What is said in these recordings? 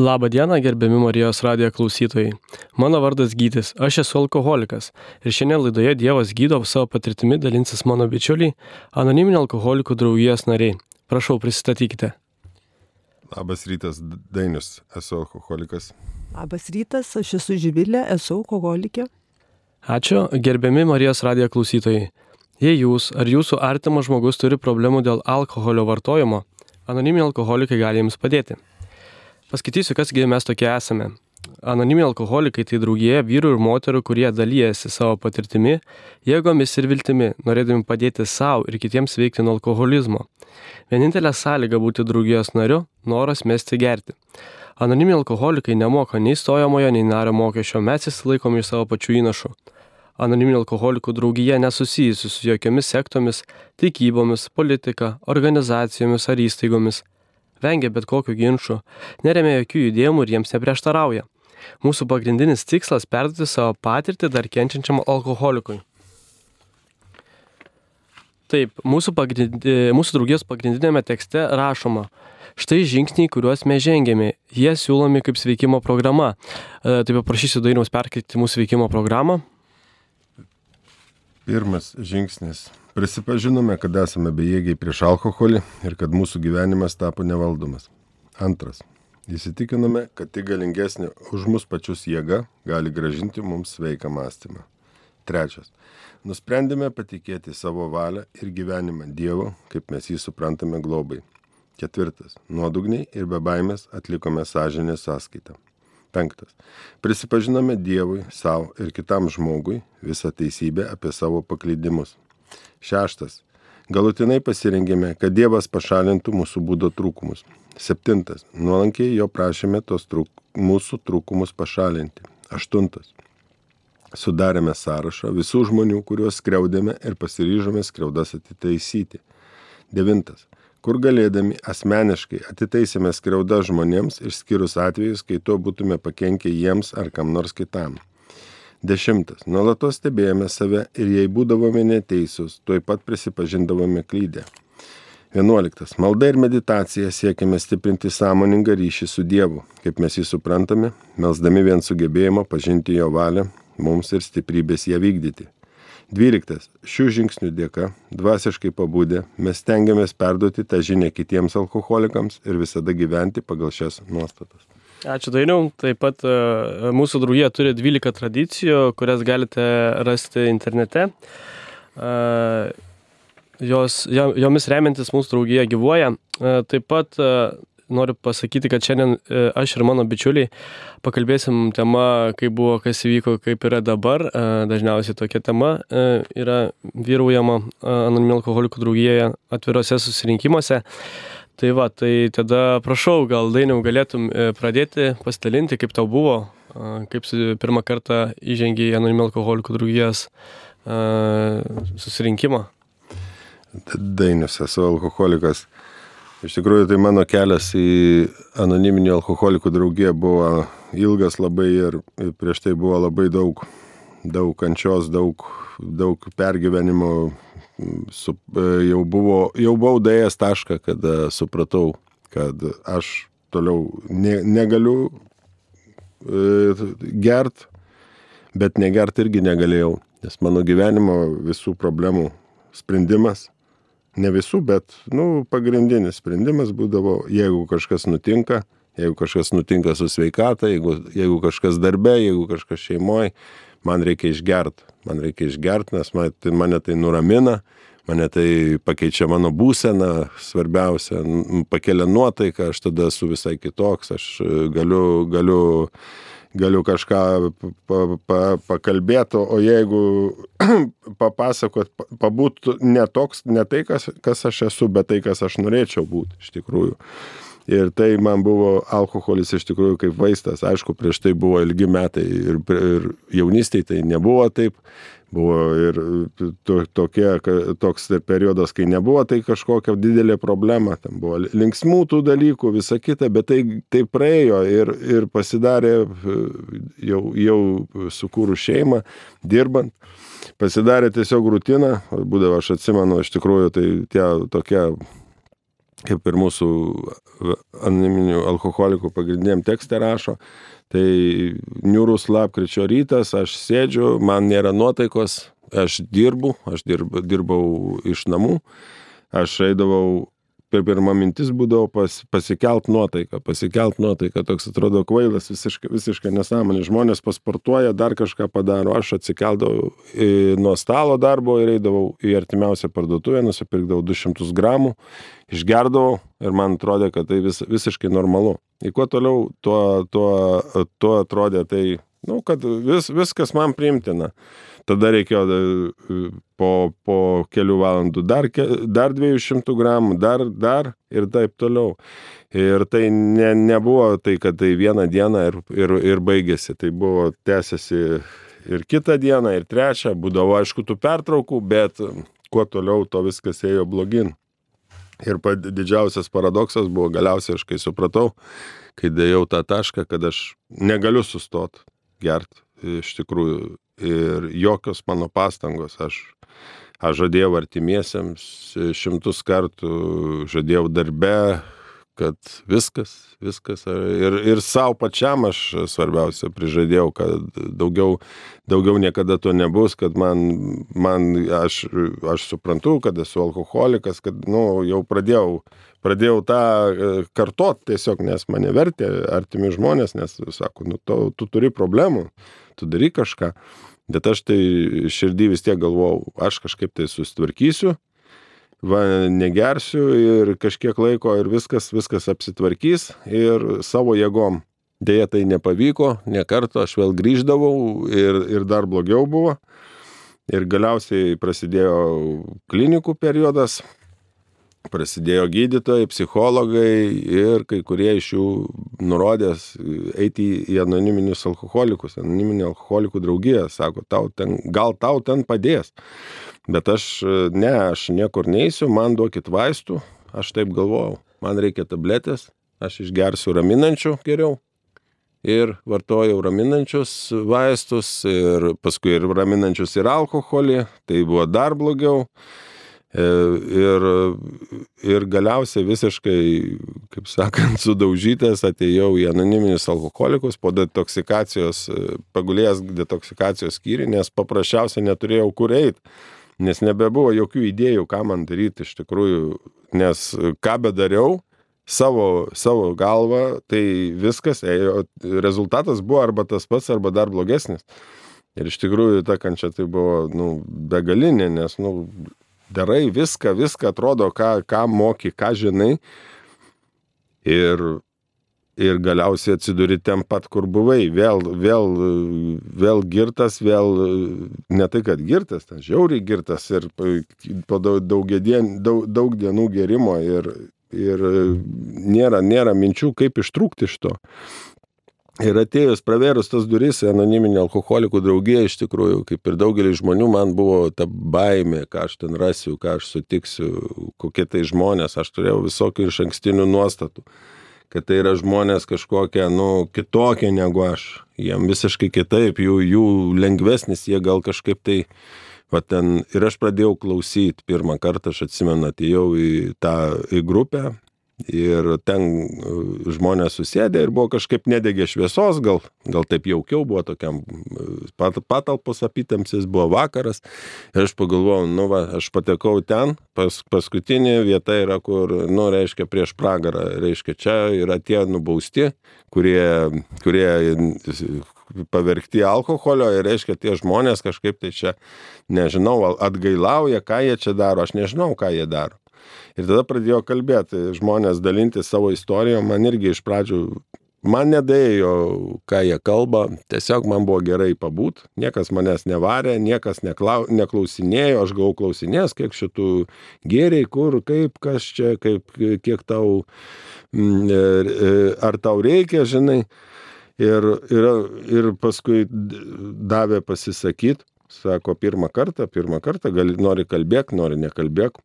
Labą dieną, gerbiami Marijos radijo klausytojai. Mano vardas Gytis, aš esu alkoholikas ir šiandien laidoje Dievas gydo savo patirtimi dalinsis mano bičiuliai, anoniminio alkoholikų draugijos nariai. Prašau, prisistatykite. Labas rytas, Dainius, esu alkoholikas. Labas rytas, aš esu Živilė, esu alkoholikė. Ačiū, gerbiami Marijos radijo klausytojai. Jei jūs ar jūsų artimas žmogus turi problemų dėl alkoholio vartojimo, anoniminiai alkoholikai gali jums padėti. Paskaitysiu, kasgi mes tokie esame. Anoniminiai alkoholikai tai draugėje vyrų ir moterų, kurie dalyjasi savo patirtimi, jėgomis ir viltimi, norėdami padėti savo ir kitiems veikti nuo alkoholizmo. Vienintelė sąlyga būti draugijos nariu - noras mesti gerti. Anoniminiai alkoholikai nemoka nei stojamojo, nei nario mokesčio, mes įsilaikom iš savo pačių įnašų. Anoniminių alkoholikų draugija nesusijusi su jokiomis sektomis, taikybomis, politika, organizacijomis ar įstaigomis vengia bet kokių ginčių, neremia jokių judėjimų ir jiems neprieštarauja. Mūsų pagrindinis tikslas - perduoti savo patirtį dar kenčiančiam alkoholikui. Taip, mūsų, pagrind... mūsų draugijos pagrindinėme tekste rašoma, štai žingsniai, kuriuos mes žengėme, jie siūlomi kaip sveikimo programa. E, taip paprašysiu Dainiaus perskaityti mūsų veikimo programą. Pirmas žingsnis Prisipažinome, kad esame bejėgiai prieš alkoholį ir kad mūsų gyvenimas tapo nevaldomas. Antras. Įsitikinome, kad tik galingesnė už mus pačius jėga gali gražinti mums sveiką mąstymą. Trečias. Nusprendėme patikėti savo valią ir gyvenimą Dievo, kaip mes jį suprantame globai. Ketvirtas. Nuodugniai ir be baimės atlikome sąžinę sąskaitą. Penktas. Prisipažinome Dievui, savo ir kitam žmogui visą teisybę apie savo paklydimus. Šeštas. Galutinai pasirengėme, kad Dievas pašalintų mūsų būdo trūkumus. Septintas. Nuolankiai jo prašėme tos trūk, mūsų trūkumus pašalinti. Aštuntas. Sudarėme sąrašą visų žmonių, kuriuos skriaudėme ir pasiryžome skriaudas atitaisyti. Devintas. Kur galėdami asmeniškai atitaisėme skriaudą žmonėms, išskyrus atvejus, kai tuo būtume pakenkę jiems ar kam nors kitam. Dešimtas. Nuolatos stebėjome save ir jei būdavome neteisūs, tuoj pat prisipažindavome klydę. Vienuoliktas. Malda ir meditacija siekiame stiprinti sąmoningą ryšį su Dievu, kaip mes jį suprantame, melsdami vien sugebėjimą pažinti jo valią, mums ir stiprybės ją vykdyti. Dvyliktas. Šių žingsnių dėka, dvasiškai pabūdę, mes stengiamės perduoti tą žinią kitiems alkoholikams ir visada gyventi pagal šias nuostatas. Ačiū Dainiau. Taip pat e, mūsų draugija turi 12 tradicijų, kurias galite rasti internete. E, jos, jomis remiantis mūsų draugija gyvuoja. E, taip pat noriu pasakyti, kad šiandien aš ir mano bičiuliai pakalbėsim tema, kaip buvo, kas įvyko, kaip yra dabar. Dažniausiai tokia tema yra vyraujama anoniminių alkoholikų draugijoje atvirose susirinkimuose. Tai va, tai tada prašau, gal dainiau galėtum e, pradėti pasidalinti, kaip tau buvo, kaip pirmą kartą įžengiai į anonimų alkoholikų draugijas susirinkimą. Dainius, esu alkoholikas. Iš tikrųjų, tai mano kelias į anoniminį alkoholikų draugiją buvo ilgas labai ir prieš tai buvo labai daug, daug kančios, daug, daug pergyvenimo, su, e, jau, buvo, jau buvau dėjęs tašką, kada supratau, kad aš toliau ne, negaliu e, gert, bet negert irgi negalėjau, nes mano gyvenimo visų problemų sprendimas, ne visų, bet nu, pagrindinis sprendimas būdavo, jeigu kažkas nutinka, jeigu kažkas nutinka su sveikata, jeigu, jeigu kažkas darbe, jeigu kažkas šeimoje, man reikia išgert, man reikia išgert, nes man, tai, mane tai nuramina, mane tai pakeičia mano būseną, svarbiausia, pakelia nuotaiką, aš tada esu visai kitoks, aš e, galiu, galiu, galiu kažką pa, pa, pakalbėti, o jeigu papasakot, pabūt ne toks, ne tai, kas, kas aš esu, bet tai, kas aš norėčiau būti iš tikrųjų. Ir tai man buvo alkoholis iš tikrųjų kaip vaistas. Aišku, prieš tai buvo ilgi metai ir, ir jaunystėje tai nebuvo taip. Buvo ir to, tokie, toks periodas, kai nebuvo tai kažkokia didelė problema. Ten buvo linksmų tų dalykų, visa kita, bet tai, tai praėjo ir, ir pasidarė jau, jau sukūrų šeimą, dirbant. Pasidarė tiesiog rutina, būdavo aš atsimenu, iš tikrųjų tai tie tokie kaip ir mūsų anoniminių alkoholikų pagrindiniam tekste rašo, tai niūrus lapkričio rytas, aš sėdžiu, man nėra nuotaikos, aš dirbu, aš dirbu, dirbau iš namų, aš eidavau per pirmą mintis būdavo pas, pasikelt nuotaiką, pasikelt nuotaiką, toks atrodo kvailas, visiškai, visiškai nesąmonė. Žmonės pasportuoja, dar kažką padaro, aš atsikeldavau į, nuo stalo darbo ir eidavau į artimiausią parduotuvę, nusipirkdavau 200 gramų, išgerdavau ir man atrodė, kad tai vis, visiškai normalu. Į kuo toliau, tuo, tuo, tuo atrodė tai, nu, kad vis, viskas man priimtina. Tada reikėjo e, po, po kelių valandų dar, dar 200 gramų, dar, dar ir taip toliau. Ir tai ne, nebuvo tai, kad tai vieną dieną ir, ir, ir baigėsi. Tai buvo tęsiasi ir kitą dieną, ir trečią. Būdavo aišku tų pertraukų, bet kuo toliau, to viskas ėjo blogin. Ir didžiausias paradoksas buvo galiausiai, aš kai supratau, kai dėjau tą tašką, kad aš negaliu sustoti gert iš tikrųjų ir jokios mano pastangos. Aš, aš žadėjau artimiesiems šimtus kartų, žadėjau darbe, kad viskas, viskas. Ir, ir savo pačiam aš svarbiausia prižadėjau, kad daugiau, daugiau niekada to nebus, kad man, man aš, aš suprantu, kad esu alkoholikas, kad, nu, jau pradėjau, pradėjau tą kartot tiesiog, nes mane vertė artimi žmonės, nes sako, nu, to, tu turi problemų, tu daryk kažką. Bet aš tai širdį vis tiek galvojau, aš kažkaip tai susitvarkysiu, va, negersiu ir kažkiek laiko ir viskas, viskas apsitvarkys ir savo jėgom. Deja, tai nepavyko, ne kartą aš vėl grįždavau ir, ir dar blogiau buvo. Ir galiausiai prasidėjo klinikų periodas, prasidėjo gydytojai, psichologai ir kai kurie iš jų nurodęs eiti į anoniminius alkoholikus, anoniminį alkoholikų draugiją, sako, tau ten, gal tau ten padės. Bet aš, ne, aš niekur neįsiu, man duokit vaistų, aš taip galvojau, man reikia tabletės, aš išgersiu raminančių geriau. Ir vartojau raminančius vaistus ir paskui ir raminančius ir alkoholį, tai buvo dar blogiau. E, ir, ir galiausiai visiškai, kaip sakant, sudaužytas atėjau į anoniminius alkoholikus po detoksikacijos, e, pagulėjęs detoksikacijos skyrių, nes paprasčiausiai neturėjau kur eiti, nes nebebuvo jokių idėjų, ką man daryti iš tikrųjų, nes ką bedariau, savo, savo galvą, tai viskas ėjo, rezultatas buvo arba tas pats, arba dar blogesnis. Ir iš tikrųjų ta kančia tai buvo, nu, begalinė, nes, nu, darai viską, viską atrodo, ką, ką moki, ką žinai. Ir, ir galiausiai atsiduri ten pat, kur buvai. Vėl, vėl, vėl girtas, vėl ne tai, kad girtas, ten žiauriai girtas ir po daug, dien, daug, daug dienų gerimo ir, ir nėra, nėra minčių, kaip ištrūkti iš to. Ir atėjus pravėrus tas duris į anoniminį alkoholikų draugiją, iš tikrųjų, kaip ir daugelis žmonių, man buvo ta baimė, ką aš ten rasiu, ką aš sutiksiu, kokie tai žmonės, aš turėjau visokių iš ankstinių nuostatų, kad tai yra žmonės kažkokie, nu, kitokie negu aš, jiem visiškai kitaip, jų, jų lengvesnis, jie gal kažkaip tai, va ten, ir aš pradėjau klausyti, pirmą kartą aš atsimenu, atėjau į tą į grupę, Ir ten e, žmonės susėdė ir buvo kažkaip nedegė šviesos, gal, gal taip jaukiau buvo tokiam e, pat, patalpos apitamsis, buvo vakaras. Ir aš pagalvojau, nu va, aš patekau ten, pas, paskutinė vieta yra, kur, nu, reiškia, prieš pragarą. Reiškia, čia yra tie nubausti, kurie, kurie pavergti alkoholio ir reiškia, tie žmonės kažkaip tai čia, nežinau, atgailauja, ką jie čia daro, aš nežinau, ką jie daro. Ir tada pradėjo kalbėti žmonės dalinti savo istorijom, man irgi iš pradžių, man nedėjo, ką jie kalba, tiesiog man buvo gerai pabūt, niekas manęs nevarė, niekas neklau, neklausinėjo, aš gavau klausinės, kiek šitų gėriai, kur, kaip, kas čia, kaip, kiek tau, mm, e, e, ar tau reikia, žinai. Ir, ir, ir paskui davė pasisakyti, sako, pirmą kartą, pirmą kartą, gali, nori kalbėk, nori nekalbėk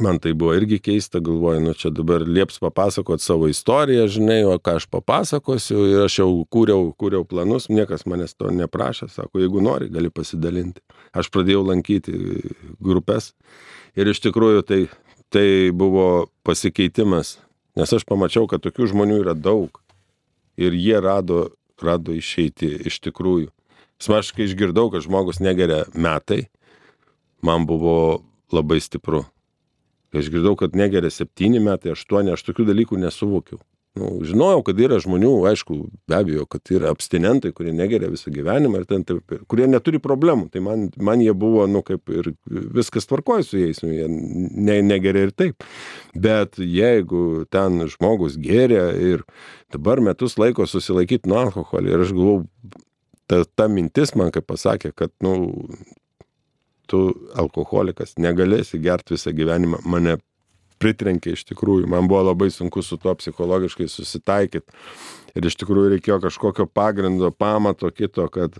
man tai buvo irgi keista, galvoju, nu čia dabar lieps papasakot savo istoriją, žinai, o ką aš papasakosiu ir aš jau kūriau, kūriau planus, niekas manęs to neprašė, sako, jeigu nori, gali pasidalinti. Aš pradėjau lankyti grupės ir iš tikrųjų tai tai buvo pasikeitimas, nes aš pamačiau, kad tokių žmonių yra daug ir jie rado, rado išeiti iš tikrųjų. Smaškai išgirdau, kad žmogus negeria metai, man buvo labai stipru. Išgirdau, kad negeria septyni metai, aštuoni, aš tokių dalykų nesuvokiau. Nu, žinojau, kad yra žmonių, aišku, be abejo, kad yra abstinentai, kurie negeria visą gyvenimą ir ten, taip, kurie neturi problemų. Tai man, man jie buvo, nu, kaip ir viskas tvarkoja su jais, nu, jie ne, negeria ir taip. Bet jeigu ten žmogus geria ir dabar metus laiko susilaikyti nuo alkoholio ir aš galvau, ta, ta mintis man kaip pasakė, kad, nu, tu alkoholikas negalėsi gerti visą gyvenimą, mane pritrenkė iš tikrųjų. Man buvo labai sunku su tuo psichologiškai susitaikyti. Ir iš tikrųjų reikėjo kažkokio pagrindo, pamato kito, kad...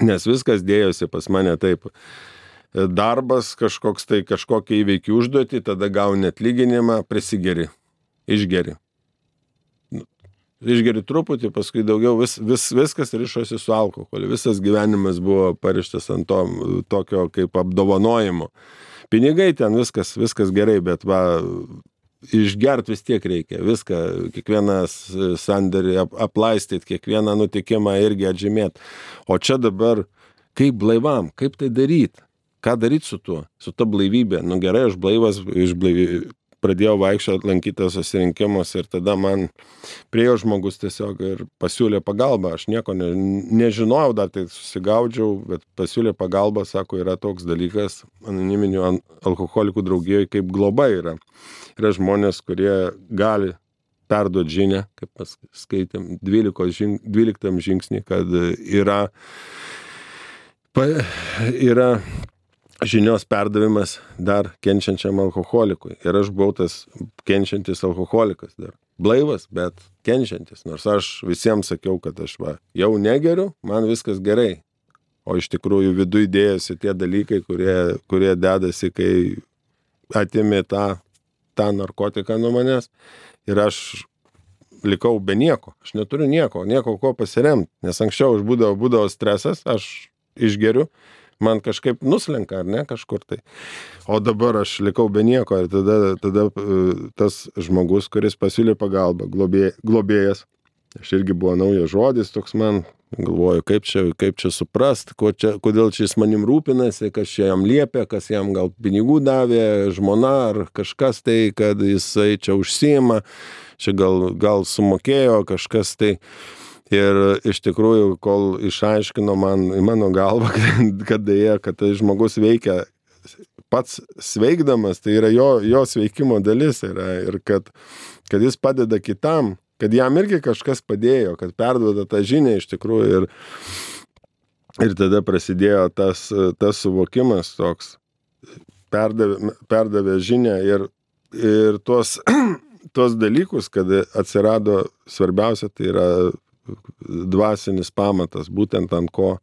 Nes viskas dėjosi pas mane taip. Darbas kažkoks tai kažkokia įveikių užduoti, tada gauni atlyginimą, prisigeri, išgeri. Išgeri truputį, paskui daugiau vis, vis, viskas rišosi su alkoholiu. Visas gyvenimas buvo parištas ant to tokio kaip apdovanojimo pinigai ten viskas, viskas gerai, bet va, išgert vis tiek reikia, viską, kiekvienas sandėrį ap, aplaistyti, kiekvieną nutikimą irgi atžymėti. O čia dabar, kaip blaivam, kaip tai daryti? Ką daryti su tuo, su ta blaivybė? Nu gerai, aš blaivas, iš blaivi, pradėjau vaikščioti lankytas susirinkimus ir tada man priejo žmogus tiesiog ir pasiūlė pagalbą. Aš nieko ne, nežinojau, dar tai susigaudžiau, bet pasiūlė pagalbą, sako, yra toks dalykas anoniminių alkoholikų draugijoje kaip globa yra. Yra žmonės, kurie gali perduoti žinę, kaip mes skaitėm 12, žing, 12 žingsnį, kad yra, pa, yra žinios perdavimas dar kenčiančiam alkoholikui. Ir aš buvau tas kenčiantis alkoholikas dar. Blaivas, bet kenčiantis. Nors aš visiems sakiau, kad aš va, jau negeriu, man viskas gerai. O iš tikrųjų viduje dėjosi tie dalykai, kurie, kurie dedasi, kai atimė tą, tą narkotiką nuo manęs. Ir aš likau be nieko. Aš neturiu nieko, nieko ko pasiremti. Nes anksčiau aš būdavo, būdavo stresas, aš išgeriu man kažkaip nuslenka, ar ne, kažkur tai. O dabar aš likau be nieko ir tada, tada e, tas žmogus, kuris pasiūlė pagalbą, globė, globėjas, aš irgi buvo naujas žodis toks man, galvoju, kaip čia, kaip čia suprast, čia, kodėl čia jis manim rūpinasi, kas čia jam liepia, kas jam gal pinigų davė, žmona ar kažkas tai, kad jisai čia užsima, čia gal, gal sumokėjo kažkas tai. Ir iš tikrųjų, kol išaiškino man mano galvą, kad dėja, kad tai žmogus veikia pats sveikdamas, tai yra jo, jo sveikimo dalis yra, ir kad, kad jis padeda kitam, kad jam irgi kažkas padėjo, kad perduoda tą žinią iš tikrųjų. Ir, ir tada prasidėjo tas, tas suvokimas toks, perdavė, perdavė žinią ir, ir tuos, tuos dalykus, kad atsirado svarbiausia, tai yra dvasinis pamatas, būtent ant ko.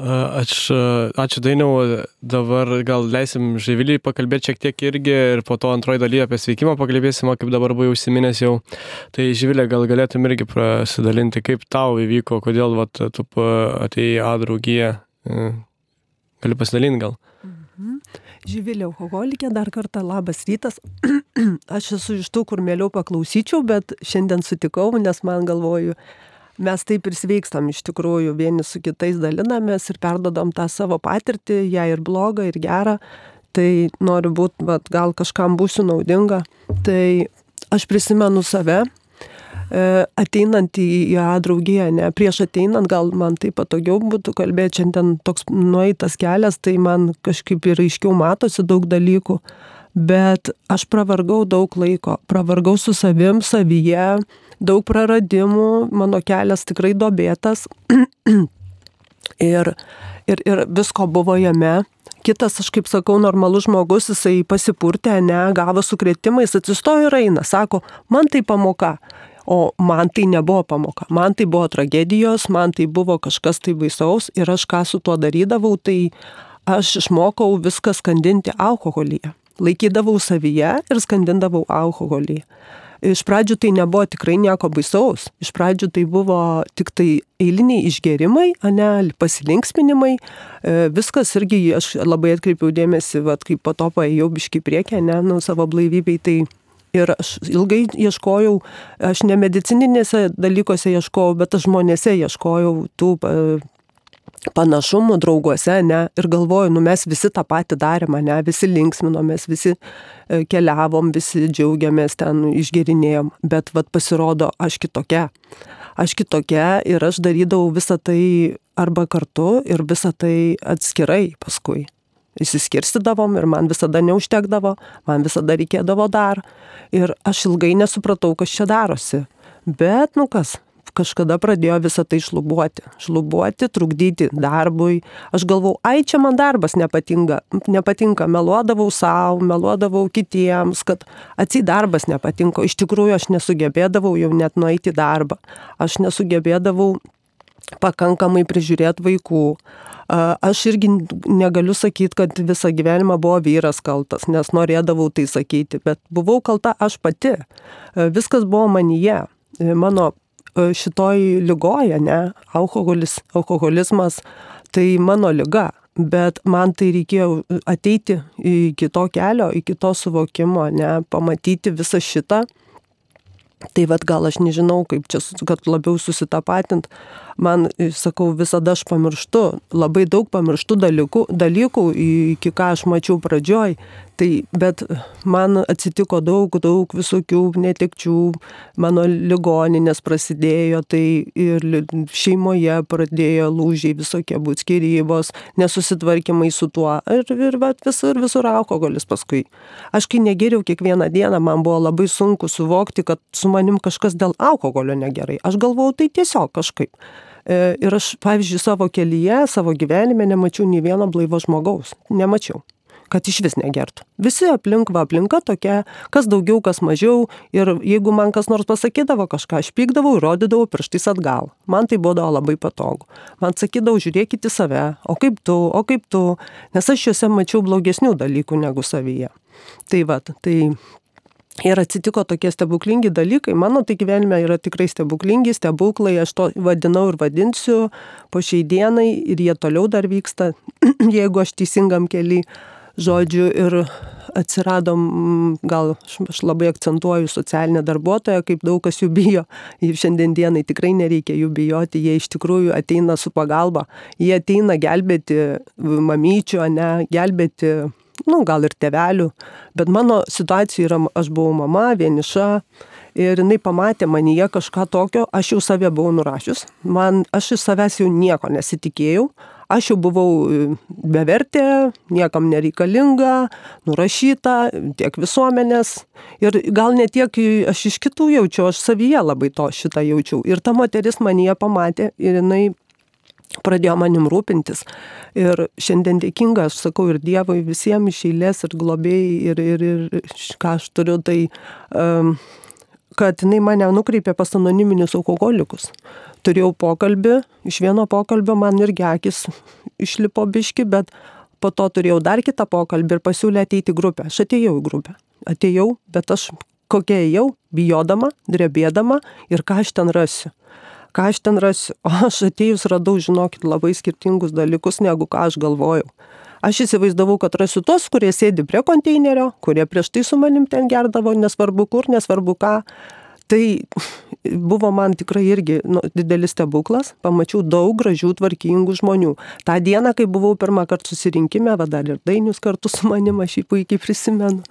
Aš, ačiū Dainiau, dabar gal leisim Žaivilį pakalbėti šiek tiek irgi ir po to antroji dalyje apie sveikimą pakalbėsim, kaip dabar buvau užsiminęs jau. Tai Žaivilė, gal galėtum irgi prasidalinti, kaip tau įvyko, kodėl vat, tu atėjai A draugiją. Gali pasidalinti gal? Živilė alkoholikė, dar kartą labas rytas. Aš esu iš tų, kur mėliau paklausyčiau, bet šiandien sutikau, nes man galvoju, mes taip ir sveikstam iš tikrųjų, vieni su kitais dalinamės ir perdodam tą savo patirtį, ją ir blogą, ir gerą. Tai noriu būti, gal kažkam būsiu naudinga. Tai aš prisimenu save, ateinant į, A draugiją, ne, prieš ateinant gal man tai patogiau būtų kalbėti, šiandien toks nueitas kelias, tai man kažkaip ir aiškiau matosi daug dalykų, bet aš pravargau daug laiko, pravargau su savim, savyje, daug praradimų, mano kelias tikrai dobėtas ir, ir, ir visko buvo jame. Kitas, aš kaip sakau, normalus žmogus, jisai pasipurtė, ne, gavo sukretimą, jis atsistojo ir eina, sako, man tai pamoka. O man tai nebuvo pamoka, man tai buvo tragedijos, man tai buvo kažkas tai baisaus ir aš ką su tuo darydavau, tai aš išmokau viską skandinti alkoholyje. Laikydavau savyje ir skandindavau alkoholyje. Iš pradžių tai nebuvo tikrai nieko baisaus. Iš pradžių tai buvo tik tai eiliniai išgerimai, ne, pasilinksminimai. E, viskas irgi, aš labai atkreipiau dėmesį, vat, kaip po to paėjau biški priekį, ne, nu savo blaivybei, tai Ir aš ilgai ieškojau, aš ne medicininėse dalykuose ieškojau, bet aš žmonėse ieškojau tų panašumų drauguose, ne, ir galvoju, nu mes visi tą patį darėme, ne, visi linksminomės, visi e, keliavom, visi džiaugiamės ten, išgerinėjom, bet vad pasirodo, aš kitokia. Aš kitokia ir aš darydavau visą tai arba kartu ir visą tai atskirai paskui išsiskirstydavom ir man visada neužtekdavo, man visada reikėdavo dar. Ir aš ilgai nesupratau, kas čia darosi. Bet, nu kas, kažkada pradėjo visą tai šlubuoti. Šlubuoti, trukdyti darbui. Aš galvau, ai čia man darbas nepatinka, nepatinka. meluodavau savo, meluodavau kitiems, kad atsi darbas nepatinka. Iš tikrųjų aš nesugebėdavau jau net nueiti į darbą. Aš nesugebėdavau pakankamai prižiūrėti vaikų. Aš irgi negaliu sakyti, kad visą gyvenimą buvo vyras kaltas, nes norėdavau tai sakyti, bet buvau kalta aš pati. Viskas buvo manyje. Mano šitoj lygoje, ne, alkoholis, alkoholizmas, tai mano lyga, bet man tai reikėjo ateiti iki to kelio, iki to suvokimo, ne, pamatyti visą šitą. Tai vad gal aš nežinau, kaip čia, kad labiau susitapatint, man, sakau, visada aš pamirštu, labai daug pamirštų dalykų, dalykų iki ką aš mačiau pradžioj, tai, bet man atsitiko daug, daug visokių netikčių, mano ligoninės prasidėjo, tai ir šeimoje pradėjo lūžiai visokie būti skirybos, nesusitvarkymai su tuo ir, ir visur, visur alkoholis paskui. Aš kai negeriau kiekvieną dieną, man buvo labai sunku suvokti, kad su manim kažkas dėl alkoholio negerai. Aš galvojau, tai tiesiog kažkaip. E, ir aš, pavyzdžiui, savo kelyje, savo gyvenime nemačiau nei vieno blaivo žmogaus. Nemačiau kad iš vis negertų. Visi aplink, va aplinka tokia, kas daugiau, kas mažiau. Ir jeigu man kas nors pasakydavo kažką, aš pykdavau ir rodydavau pirštais atgal. Man tai būdavo labai patogu. Man sakydavau, žiūrėkite į save, o kaip tu, o kaip tu, nes aš juose mačiau blogesnių dalykų negu savyje. Tai va, tai Ir atsitiko tokie stebuklingi dalykai. Mano tai gyvenime yra tikrai stebuklingi, stebuklai, aš to vadinau ir vadinsiu po šiai dienai ir jie toliau dar vyksta, jeigu aš teisingam keliui. Žodžiu, ir atsiradom, gal aš labai akcentuoju socialinę darbuotoją, kaip daug kas jų bijo. Ir šiandien dienai tikrai nereikia jų bijoti, jie iš tikrųjų ateina su pagalba. Jie ateina gelbėti mamyčių, ne, gelbėti nu, gal ir tevelių, bet mano situacija yra, aš buvau mama, vieniša ir jinai pamatė manyje kažką tokio, aš jau save buvau nurašius, man, aš iš savęs jau nieko nesitikėjau, aš jau buvau e, bevertė, niekam nereikalinga, nurašyta, tiek visuomenės ir gal ne tiek aš iš kitų jaučiu, aš savyje labai to šitą jaučiau. Ir ta moteris manyje pamatė ir jinai pradėjo manim rūpintis. Ir šiandien dėkinga, aš sakau, ir Dievui visiems iš eilės, ir globėjai, ir, ir, ir ką aš turiu, tai um, kad jinai mane nukreipė pas anoniminius alkoholikus. Turėjau pokalbį, iš vieno pokalbio man irgi akis išlipo biški, bet po to turėjau dar kitą pokalbį ir pasiūlė ateiti į grupę. Aš atėjau į grupę. Atėjau, bet aš kokia ėjau, bijodama, drebėdama ir ką aš ten rasiu ką aš ten rasiu. O aš atėjus radau, žinokit, labai skirtingus dalykus, negu ką aš galvojau. Aš įsivaizdavau, kad rasiu tos, kurie sėdi prie konteinerio, kurie prieš tai su manim ten gerdavo, nesvarbu kur, nesvarbu ką. Tai buvo man tikrai irgi nu, didelis stebuklas, pamačiau daug gražių, tvarkingų žmonių. Ta diena, kai buvau pirmą kartą susirinkime, va dar ir dainius kartu su manim, aš jį puikiai prisimenu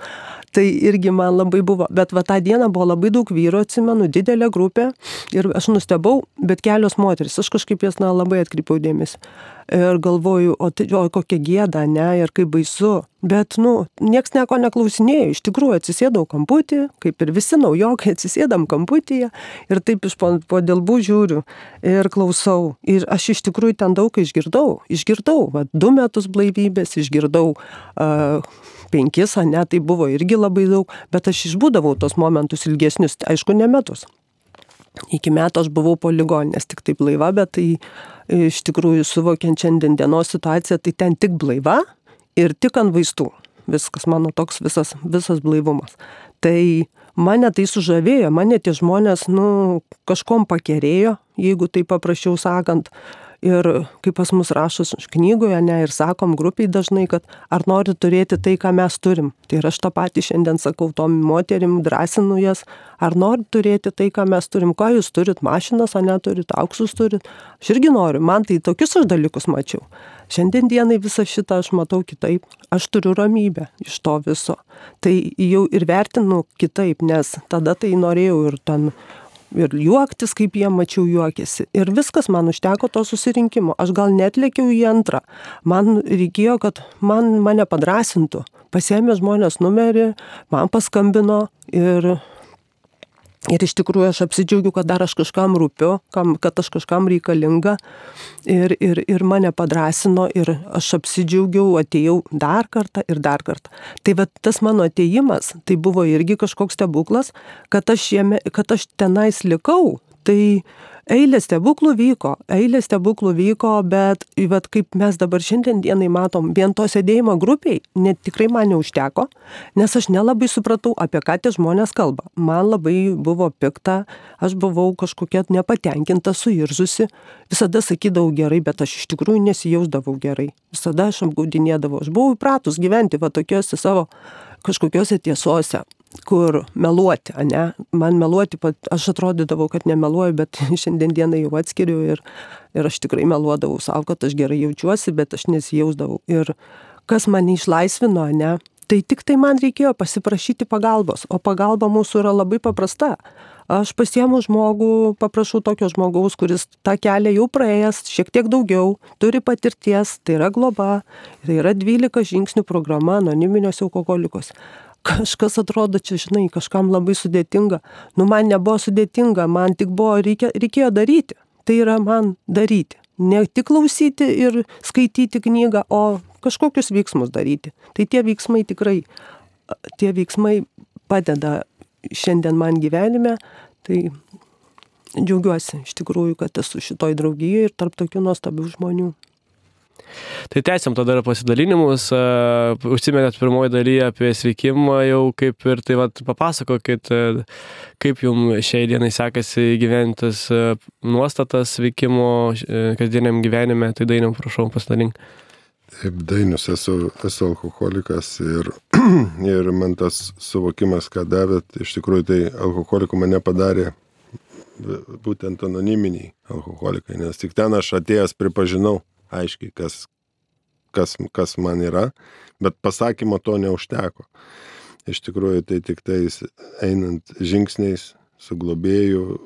tai irgi man labai buvo. Bet va tą dieną buvo labai daug vyrų, atsimenu, didelė grupė ir aš nustebau, bet kelios moteris, aš kažkaip jas na, labai atkreipiau dėmesį. Ir galvoju, o, tai, o kokia gėda, ne, ir kaip baisu. Bet, nu, nieks nieko neklausinėjo, iš tikrųjų atsisėdau kamputį, kaip ir visi naujokai atsisėdam kamputyje ir taip iš po, po dėlbų žiūriu ir klausau. Ir aš iš tikrųjų ten daug išgirdau. Išgirdau, va, du metus blaivybės, išgirdau uh, penkis, ne, tai buvo irgi labai daug, bet aš išbūdavau tos momentus ilgesnius, aišku, ne metus. Iki metų aš buvau po ligoninės tik taip blaiva, bet tai iš tikrųjų suvokiant šiandien dienos situaciją, tai ten tik blaiva ir tik ant vaistų. Viskas mano toks visas, visas blaivumas. Tai mane tai sužavėjo, mane tie žmonės, nu, kažkom pakerėjo, jeigu tai paprasčiau sakant. Ir kaip pas mus rašos knygoje, ne, ir sakom grupiai dažnai, kad ar nori turėti tai, ką mes turim. Tai ir aš tą patį šiandien sakau tom moterim, drąsinu jas, ar nori turėti tai, ką mes turim, ką jūs turit, mašinas, ar neturit, auksus turit. Aš irgi noriu, man tai tokius aš dalykus mačiau. Šiandien dienai visą šitą aš matau kitaip. Aš turiu ramybę iš to viso. Tai jau ir vertinu kitaip, nes tada tai norėjau ir ten ir juoktis, kaip jie mačiau juokėsi. Ir viskas man užteko to susirinkimo. Aš gal net lėkiau į antrą. Man reikėjo, kad man mane padrasintų. Pasėmė žmonės numerį, man paskambino ir Ir iš tikrųjų aš apsidžiaugiu, kad dar aš kažkam rūpiu, kam, kad aš kažkam reikalinga ir, ir, ir mane padrasino ir aš apsidžiaugiau, atėjau dar kartą ir dar kartą. Tai va tas mano ateimas, tai buvo irgi kažkoks stebuklas, kad aš, jame, kad aš tenais likau. Tai eilė stebuklų vyko, eilė stebuklų vyko, bet, bet kaip mes dabar šiandien dienai matom, vien to sėdėjimo grupiai net tikrai man neužteko, nes aš nelabai supratau, apie ką tie žmonės kalba. Man labai buvo pikta, aš buvau kažkokia nepatenkinta, suirzusi, visada sakydavau gerai, bet aš iš tikrųjų nesijausdavau gerai. Visada aš apgaudinėdavau, aš buvau įpratus gyventi va tokiuose savo kažkokiuose tiesose kur meluoti, ne? Man meluoti, aš atrodydavau, kad nemeluoju, bet šiandien dieną jau atskiriu ir, ir aš tikrai meluodavau savo, kad aš gerai jaučiuosi, bet aš nesijausdavau. Ir kas mane išlaisvino, ne? Tai tik tai man reikėjo pasiprašyti pagalbos, o pagalba mūsų yra labai paprasta. Aš pasiemu žmogų, paprašau tokio žmogaus, kuris tą kelią jau praėjęs, šiek tiek daugiau, turi patirties, tai yra globa, tai yra 12 žingsnių programa anoniminios alkoholikos kažkas atrodo čia, žinai, kažkam labai sudėtinga. Nu, man nebuvo sudėtinga, man tik buvo, reikia, reikėjo daryti. Tai yra man daryti. Ne tik klausyti ir skaityti knygą, o kažkokius veiksmus daryti. Tai tie veiksmai tikrai, tie veiksmai padeda šiandien man gyvenime. Tai džiaugiuosi iš tikrųjų, kad esu šitoj draugijoje ir tarp tokių nuostabių žmonių. Tai tęsiam tada pasidalinimus. Užsiminėt pirmoji dalyje apie sveikimą jau kaip ir tai vad papasakokit, kaip jums šiai dienai sekasi gyventis nuostatas sveikimo kasdieniam gyvenime. Tai dainiam, prašau, pasidalink. Taip, dainius, esu, esu alkoholikas ir, ir man tas suvokimas, ką davėt, iš tikrųjų tai alkoholikų mane padarė būtent anoniminiai alkoholikai, nes tik ten aš atėjęs pripažinau, aiškiai, kas, kas, kas man yra, bet pasakymo to neužteko. Iš tikrųjų, tai tik tais einant žingsniais su globėju,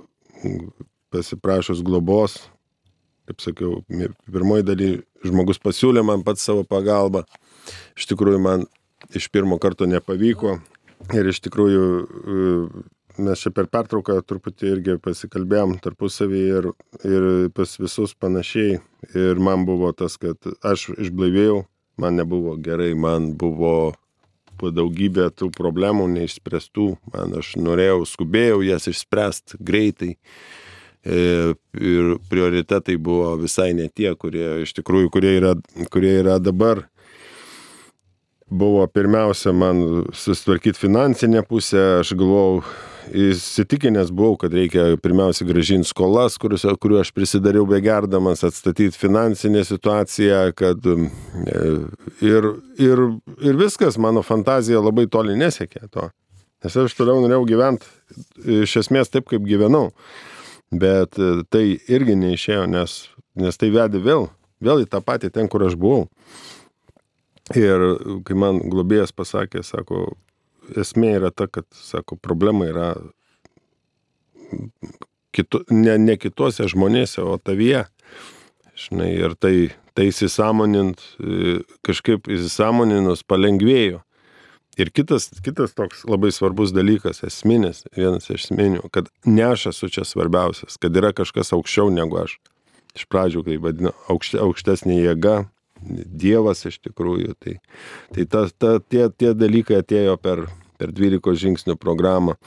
pasiprašus globos, kaip sakiau, pirmoji daly žmogus pasiūlė man pats savo pagalbą. Iš tikrųjų, man iš pirmo karto nepavyko ir iš tikrųjų mes čia per pertrauką truputį irgi pasikalbėjom tarpusavį ir, ir pas visus panašiai. Ir man buvo tas, kad aš išblaivėjau, man nebuvo gerai, man buvo po daugybę tų problemų neišspręstų, man aš norėjau, skubėjau jas išspręsti greitai. E, ir prioritetai buvo visai ne tie, kurie iš tikrųjų, kurie yra, kurie yra dabar buvo pirmiausia man susitvarkyti finansinę pusę, aš galvojau, įsitikinęs buvau, kad reikia pirmiausia gražinti skolas, kuriuo aš prisidariau begerdamas, atstatyti finansinę situaciją, kad e, ir, ir, ir viskas, mano fantazija labai toli nesiekė to. Nes aš toliau norėjau gyventi iš esmės taip, kaip gyvenau. Bet e, tai irgi neišėjo, nes, nes tai vedė vėl, vėl į tą patį ten, kur aš buvau. Ir kai man globėjas pasakė, sako, esmė yra ta, kad, sako, problema yra kitu, ne, ne kitose žmonėse, o tavyje. Žinai, ir tai, tai įsisamonint, kažkaip įsisamoninus palengvėjo. Ir kitas, kitas toks labai svarbus dalykas, esminis, vienas iš esminių, kad ne aš esu čia svarbiausias, kad yra kažkas aukščiau negu aš. Iš pradžių, kai vadinu, aukšte, aukštesnė jėga, Dievas iš tikrųjų. Tai, tai ta, ta, tie, tie dalykai atėjo per, per 12 žingsnių programą.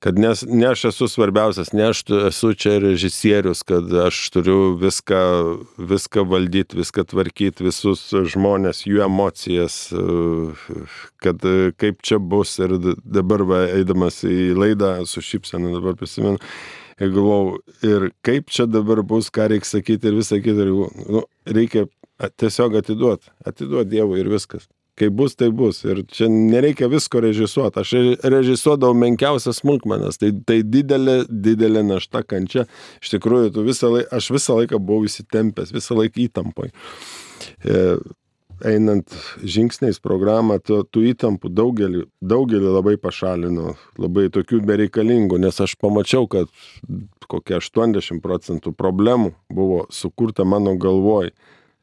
Kad nes, ne aš esu svarbiausias, ne aš esu čia režisierius, kad aš turiu viską, viską valdyti, viską tvarkyti, visus žmonės, jų emocijas, kad kaip čia bus. Ir dabar va, eidamas į laidą su šypsena dabar prisimenu, ir galvau, ir kaip čia dabar bus, ką reikia sakyti ir visą kitą. Nu, reikia tiesiog atiduoti, atiduoti Dievui ir viskas kaip bus, tai bus. Ir čia nereikia visko režisuoti. Aš režisuodavau menkiausias smulkmenas. Tai, tai didelė, didelė našta kančia. Iš tikrųjų, visą laiką, aš visą laiką buvau įsitempęs, visą laiką įtampai. E, einant žingsniais programą, tų, tų įtampų daugelį, daugelį labai pašalino, labai tokių bereikalingų, nes aš pamačiau, kad kokie 80 procentų problemų buvo sukurta mano galvoj,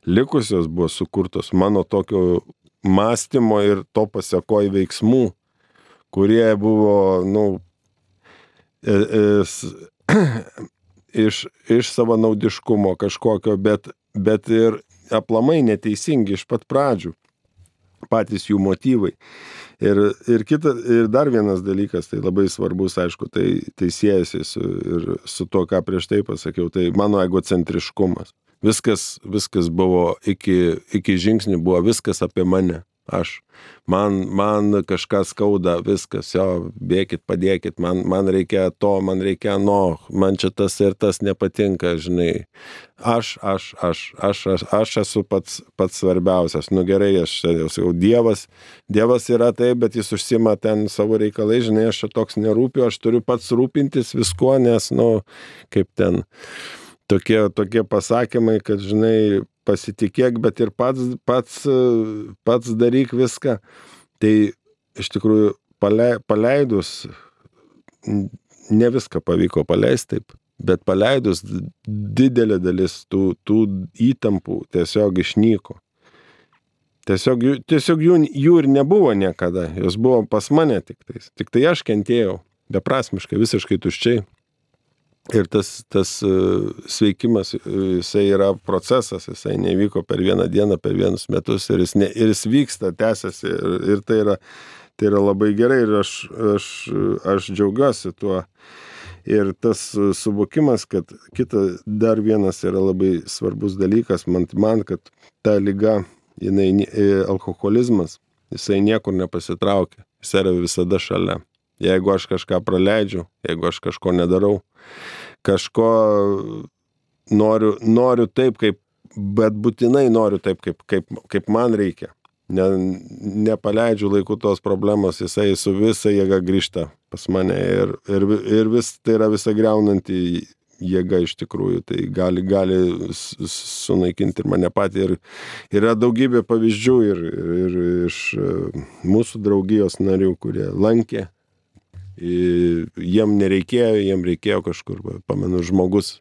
likusios buvo sukurtos mano tokio mąstymo ir to pasiekoj veiksmų, kurie buvo, nu, iš, e, iš, iš savanaudiškumo kažkokio, bet, bet ir aplamai neteisingi iš pat pradžių, patys jų motyvai. Ir, ir, kita, ir dar vienas dalykas, tai labai svarbus, aišku, tai, tai siejasi su, ir su to, ką prieš tai pasakiau, tai mano egocentriškumas. Viskas, viskas buvo iki, iki žingsnių, buvo viskas apie mane. Aš, man, man kažką skauda, viskas, jo, bėkit, padėkit, man, man reikia to, man reikia no, man čia tas ir tas nepatinka, žinai. Aš, aš, aš, aš, aš, aš esu pats, pats svarbiausias. Nu gerai, aš jau sakau, Dievas, Dievas yra taip, bet jis užsima ten savo reikalai, žinai, aš čia toks nerūpiu, aš turiu pats rūpintis viskuo, nes, nu, kaip ten tokie, tokie pasakymai, kad, žinai, pasitikėk, bet ir pats, pats, pats daryk viską. Tai iš tikrųjų paleidus, ne viską pavyko paleisti taip, bet paleidus didelė dalis tų, tų įtampų tiesiog išnyko. Tiesiog, tiesiog jų, jų ir nebuvo niekada, jos buvo pas mane tik tais. Tik tai aš kentėjau, beprasmiškai, visiškai tuščiai. Ir tas, tas e, sveikimas, e, jisai yra procesas, jisai nevyko per vieną dieną, per vienus metus ir jis, ne, ir jis vyksta, tęsiasi ir, ir tai, yra, tai yra labai gerai ir aš, aš, aš džiaugiuosi tuo. Ir tas suvokimas, kad kita dar vienas yra labai svarbus dalykas, man, man kad ta lyga, jinai, e, alkoholizmas, jisai niekur nepasitraukia, jis yra visada šalia. Jeigu aš kažką praleidžiu, jeigu aš kažko nedarau, kažko noriu, noriu taip, kaip, bet būtinai noriu taip, kaip, kaip, kaip man reikia. Ne, nepaleidžiu laiku tos problemos, jisai su visa jėga grįžta pas mane ir, ir, ir vis tai yra visa greunanti jėga iš tikrųjų, tai gali, gali sunaikinti ir mane patį. Ir yra daugybė pavyzdžių ir, ir iš e, mūsų draugijos narių, kurie lankė jiem nereikėjo, jiem reikėjo kažkur, pamenu, žmogus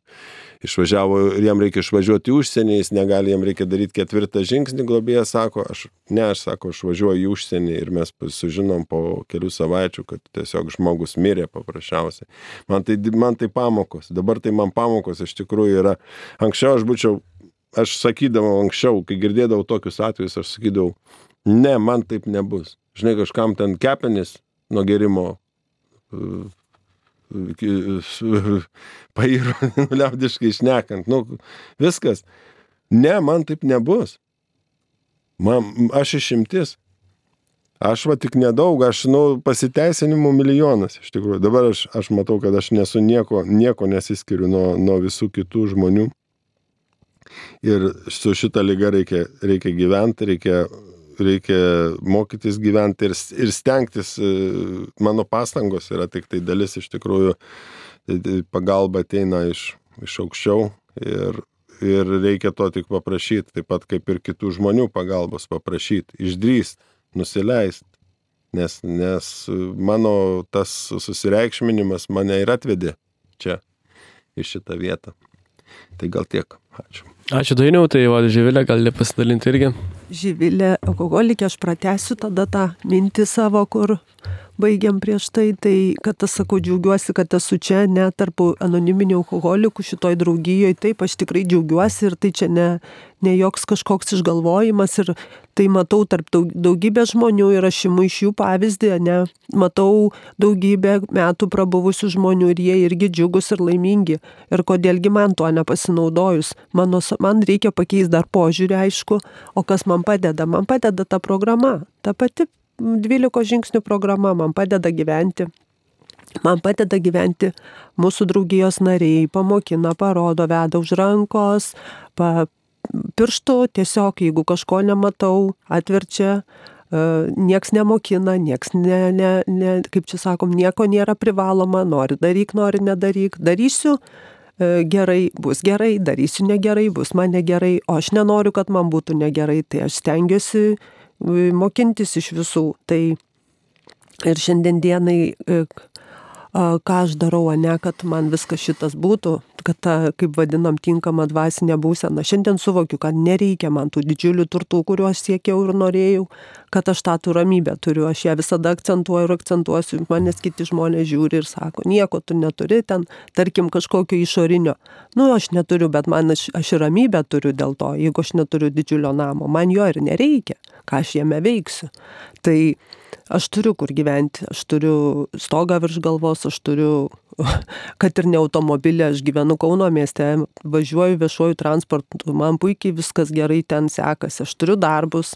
išvažiavo jam reikia išvažiuoti į užsienį, jis negali, jam reikia daryti ketvirtą žingsnį, globėjas sako, aš, ne, aš sako, aš važiuoju į užsienį ir mes sužinom po kelių savaičių, kad tiesiog žmogus mirė paprasčiausiai. Man tai, man tai pamokos, dabar tai man pamokos iš tikrųjų yra, anksčiau aš būčiau, aš sakydavau anksčiau, kai girdėdavau tokius atvejus, aš sakydavau, ne, man taip nebus. Žinai, kažkam ten kepenis nuo gerimo pairo, liaudiškai išnekant, nu, viskas. Ne, man taip nebus. Man, aš išimtis. Aš va tik nedaug, aš, nu, pasiteisinimų milijonas iš tikrųjų. Dabar aš, aš matau, kad aš nesu nieko, nieko nesiskiriu nuo, nuo visų kitų žmonių. Ir su šita lyga reikia, reikia gyventi, reikia reikia mokytis gyventi ir, ir stengtis. E, mano pastangos yra tik tai dalis iš tikrųjų, tai, tai pagalba ateina iš, iš aukščiau ir, ir reikia to tik paprašyti, taip pat kaip ir kitų žmonių pagalbos paprašyti, išdrįsti, nusileisti. Nes, nes mano tas susireikšminimas mane ir atvedė čia, į šitą vietą. Tai gal tiek. Ačiū. Ačiū Dainiau, tai va, Živilė gali pasidalinti irgi. Živilė alkoholikė, aš pratęsiu tada tą mintį savo, kur, baigiam prieš tai, tai kad aš sakau, džiaugiuosi, kad esu čia, ne tarp anoniminių alkoholikų šitoj draugijoje, taip aš tikrai džiaugiuosi ir tai čia ne, ne joks kažkoks išgalvojimas ir tai matau tarp daug, daugybė žmonių ir aš imu iš jų pavyzdį, ne, matau daugybę metų prabuvusių žmonių ir jie irgi džiugus ir laimingi. Ir kodėlgi man tuo nepasinaudojus. Mano, man reikia pakeisti dar požiūrį, aišku, o kas man padeda? Man padeda ta programa, ta pati 12 žingsnių programa man padeda gyventi. Man padeda gyventi mūsų draugijos nariai, pamokina, parodo, veda už rankos, pa, pirštų tiesiog, jeigu kažko nematau, atverčia, uh, nieks nemokina, nieks, ne, ne, ne, kaip čia sakom, nieko nėra privaloma, nori daryk, nori nedaryk, darysiu uh, gerai, bus gerai, darysiu negerai, bus man negerai, o aš nenoriu, kad man būtų negerai, tai aš stengiuosi mokintis iš visų. Tai ir šiandien dienai, e, ką aš darau, ne, kad man viskas šitas būtų, kad ta, kaip vadinam, tinkama dvasinė būsena. Šiandien suvokiu, kad nereikia man tų didžiulių turtų, kuriuos siekiau ir norėjau, kad aš tą ramybę turiu. Aš ją visada akcentuoju ir akcentuosiu. Manęs kiti žmonės žiūri ir sako, nieko tu neturi ten, tarkim, kažkokio išorinio. Nu, aš neturiu, bet man aš, aš ir ramybę turiu dėl to, jeigu aš neturiu didžiulio namo. Man jo ir nereikia ką aš jame veiksiu. Tai aš turiu kur gyventi, aš turiu stogą virš galvos, aš turiu kad ir ne automobilį, aš gyvenu Kauno mieste, važiuoju viešuoju transportu, man puikiai viskas gerai ten sekasi, aš turiu darbus,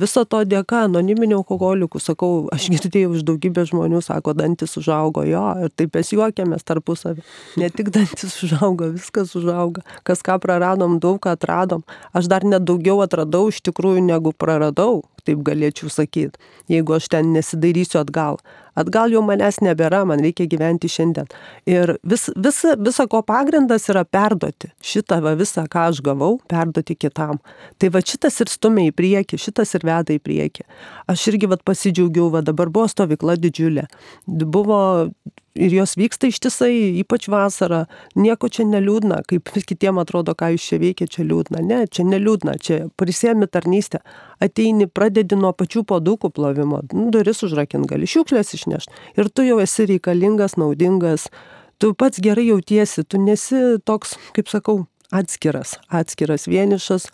viso to dėka anoniminių alkoholikų, sakau, aš girdėjau iš daugybę žmonių, sako, dantis užaugo, jo, ir taip mes juokiamės tarpusavį, ne tik dantis užaugo, viskas užauga, kas ką praradom, daug ką atradom, aš dar net daugiau atradau iš tikrųjų negu praradau, taip galėčiau sakyti, jeigu aš ten nesidairysiu atgal. Atgal jau manęs nebėra, man reikia gyventi šiandien. Ir vis, visa, visa ko pagrindas yra perduoti. Šitą va, visą, ką aš gavau, perduoti kitam. Tai va šitas ir stumia į priekį, šitas ir veda į priekį. Aš irgi va pasidžiaugiau, va dabar buvo stovykla didžiulė. Buvo ir jos vyksta ištisai, ypač vasarą. Nieko čia neliūdna, kaip kitiem atrodo, ką jūs čia veikia, čia liūdna. Ne, čia neliūdna, čia prisėmi tarnystę. Ateini, pradedi nuo pačių podukų plovimo, nu, duris užrakint gali, šiukšlės išnešti. Ir tu jau esi reikalingas, naudingas, tu pats gerai jautiesi, tu nesi toks, kaip sakau, atskiras, atskiras vienišas,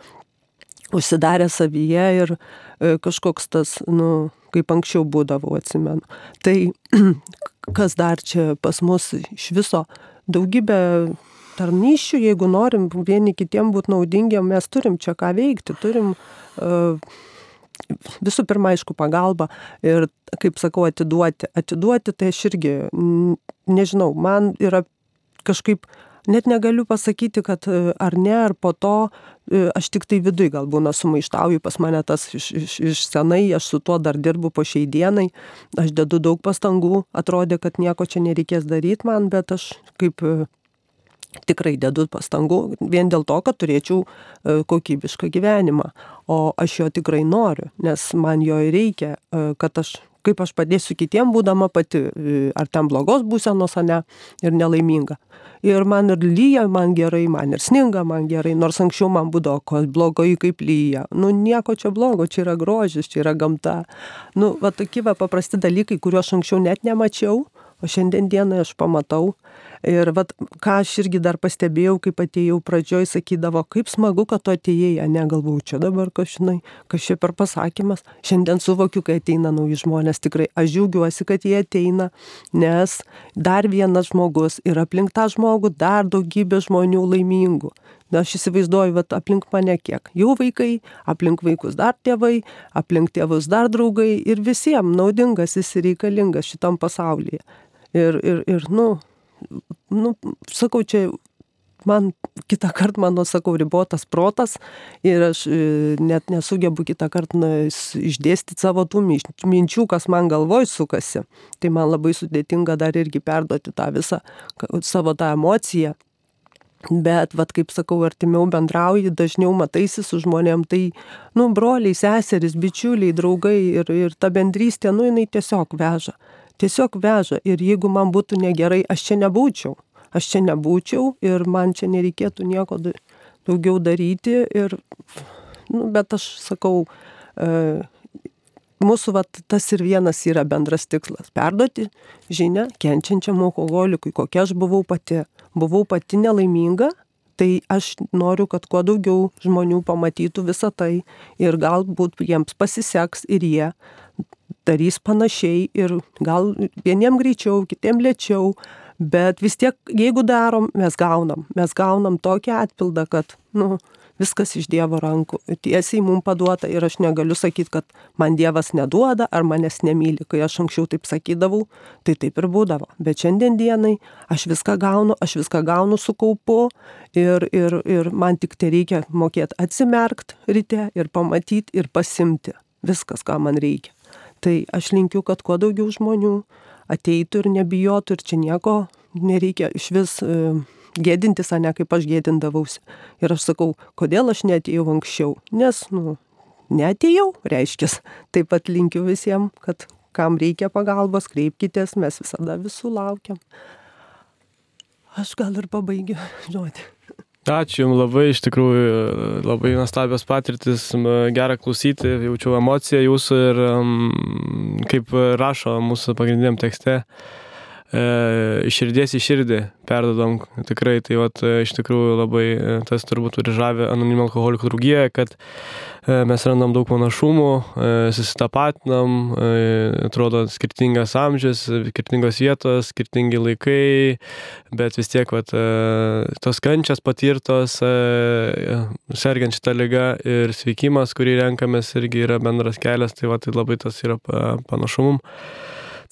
užsidaręs savyje ir e, kažkoks tas, nu, kaip anksčiau būdavau, atsimenu. Tai kas dar čia pas mus iš viso daugybė tarnyščių, jeigu norim vieni kitiem būti naudingiam, mes turim čia ką veikti, turim uh, visų pirma, aišku, pagalba ir, kaip sakau, atiduoti. Atiduoti tai aš irgi, nežinau, man yra kažkaip net negaliu pasakyti, kad e, ar ne, ar po to e, aš tik tai vidui gal būna sumaištauju, pas mane tas iš, iš, iš senai, aš su tuo dar dirbu po šiai dienai, aš dedu daug pastangų, atrodė, kad nieko čia nereikės daryti man, bet aš kaip e, tikrai dedu pastangų vien dėl to, kad turėčiau kokybišką gyvenimą. O aš jo tikrai noriu, nes man jo reikia, kad aš kaip aš padėsiu kitiem, būdama pati, ar ten blogos būsenos, ar ne, ir nelaiminga ir man ir lyja man gerai, man ir sninga man gerai, nors anksčiau man būdavo, ko blogai kaip lyja. Nu, nieko čia blogo, čia yra grožis, čia yra gamta. Nu, va tokie va paprasti dalykai, kuriuos anksčiau net nemačiau, o šiandien dieną aš pamatau Ir vat, ką aš irgi dar pastebėjau, kaip atėjau pradžioj, sakydavo, kaip smagu, kad tu atėjai, ne galvau, čia dabar, kas žinai, kas čia per pasakymas. Šiandien suvokiu, kai ateina nauji žmonės, tikrai aš džiaugiuosi, kad jie ateina, nes dar vienas žmogus ir aplink tą žmogų dar daugybė žmonių laimingų. Na, aš įsivaizduoju, vat, aplink mane kiek. Jau vaikai, aplink vaikus dar tėvai, aplink tėvus dar draugai ir visiems naudingas jis reikalingas šitam pasaulyje. Ir, ir, ir nu, nu, sakau, čia man kitą kartą mano, sakau, ribotas protas ir aš e, net nesugebu kitą kartą na, išdėstyti savo tų minčių, kas man galvoj sukasi. Tai man labai sudėtinga dar irgi perduoti tą visą savo tą emociją. Bet, vad kaip sakau, artimiau bendrauji, dažniau mataisi su žmonėm, tai, nu, broliai, seserys, bičiuliai, draugai ir, ir ta bendrystė, nu, jinai tiesiog veža tiesiog veža ir jeigu man būtų negerai, aš čia nebūčiau. Aš čia nebūčiau ir man čia nereikėtų nieko daugiau daryti ir, nu, bet aš sakau, e, mūsų vat, tas ir vienas yra bendras tikslas - perduoti žinę kenčiančiam alkoholikui, kokia aš buvau pati. Buvau pati nelaiminga, tai aš noriu, kad kuo daugiau žmonių pamatytų visą tai ir galbūt jiems pasiseks ir jie darys panašiai ir gal vieniem greičiau, kitiem lėčiau, bet vis tiek, jeigu darom, mes gaunam. Mes gaunam tokį atpildą, kad, nu, viskas iš Dievo rankų, tiesiai mums paduota ir aš negaliu sakyti, kad man Dievas neduoda ar manęs nemyli. Kai aš anksčiau taip sakydavau, tai taip ir būdavo. Bet šiandien dienai aš viską gaunu, aš viską gaunu su kaupu ir, ir, ir man tik tai reikia mokėti atsimerkti ryte ir pamatyti ir pasimti viskas, ką man reikia. Tai aš linkiu, kad kuo daugiau žmonių ateitų ir nebijotų ir čia nieko nereikia iš vis e, gėdintis, o ne kaip aš gėdindavausi. Ir aš sakau, kodėl aš netėjau anksčiau? Nes, nu, netėjau, reiškia. Taip pat linkiu visiems, kad kam reikia pagalbos, kreipkitės, mes visada visų laukiam. Aš gal ir pabaigiu žodį. Ačiū Jums labai, iš tikrųjų labai nuostabios patirtis, gera klausyti, jaučiau emociją Jūsų ir kaip rašo mūsų pagrindiniam tekste, e, iš širdies į širdį perdodam. Tikrai, tai vat, iš tikrųjų labai tas turbūt turi žavę anonimų alkoholikų draugijoje, kad e, mes randam daug panašumų, e, susitapatinam, e, atrodo skirtingas amžius, skirtingos vietos, skirtingi laikai, bet vis tiek vat, tos kančias patirtos, sergant šitą lygą ir sveikimas, kurį renkamės, irgi yra bendras kelias, tai, va, tai labai tas yra panašumum.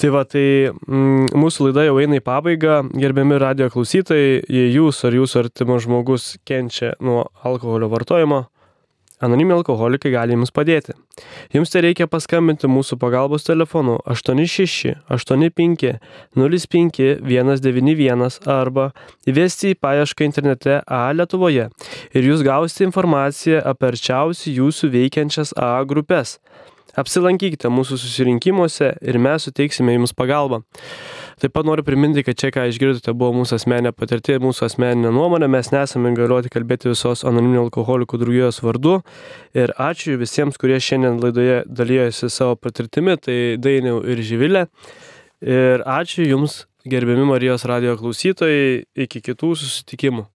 Tai va, tai mm, mūsų laida jau eina į pabaigą. Gerbiami radio klausytojai, jei jūs ar jūsų artimas žmogus kenčia nuo alkoholio vartojimo, anonimi alkoholikai gali jums padėti. Jums tai reikia paskambinti mūsų pagalbos telefonu 86 85 05 191 arba įvesti į paiešką internete A Lietuvoje ir jūs gausite informaciją apie arčiausiai jūsų veikiančias A grupės. Apsilankykite mūsų susirinkimuose ir mes suteiksime jums pagalbą. Taip pat noriu priminti, kad čia, ką išgirdote, buvo mūsų asmeninė patirtis, mūsų asmeninė nuomonė, mes nesame įgalioti kalbėti visos anoniminių alkoholikų draugijos vardu. Ir ačiū visiems, kurie šiandien laidoje dalyjosi savo patirtimi, tai Dainiau ir Živilė. Ir ačiū Jums, gerbiami Marijos radio klausytojai, iki kitų susitikimų.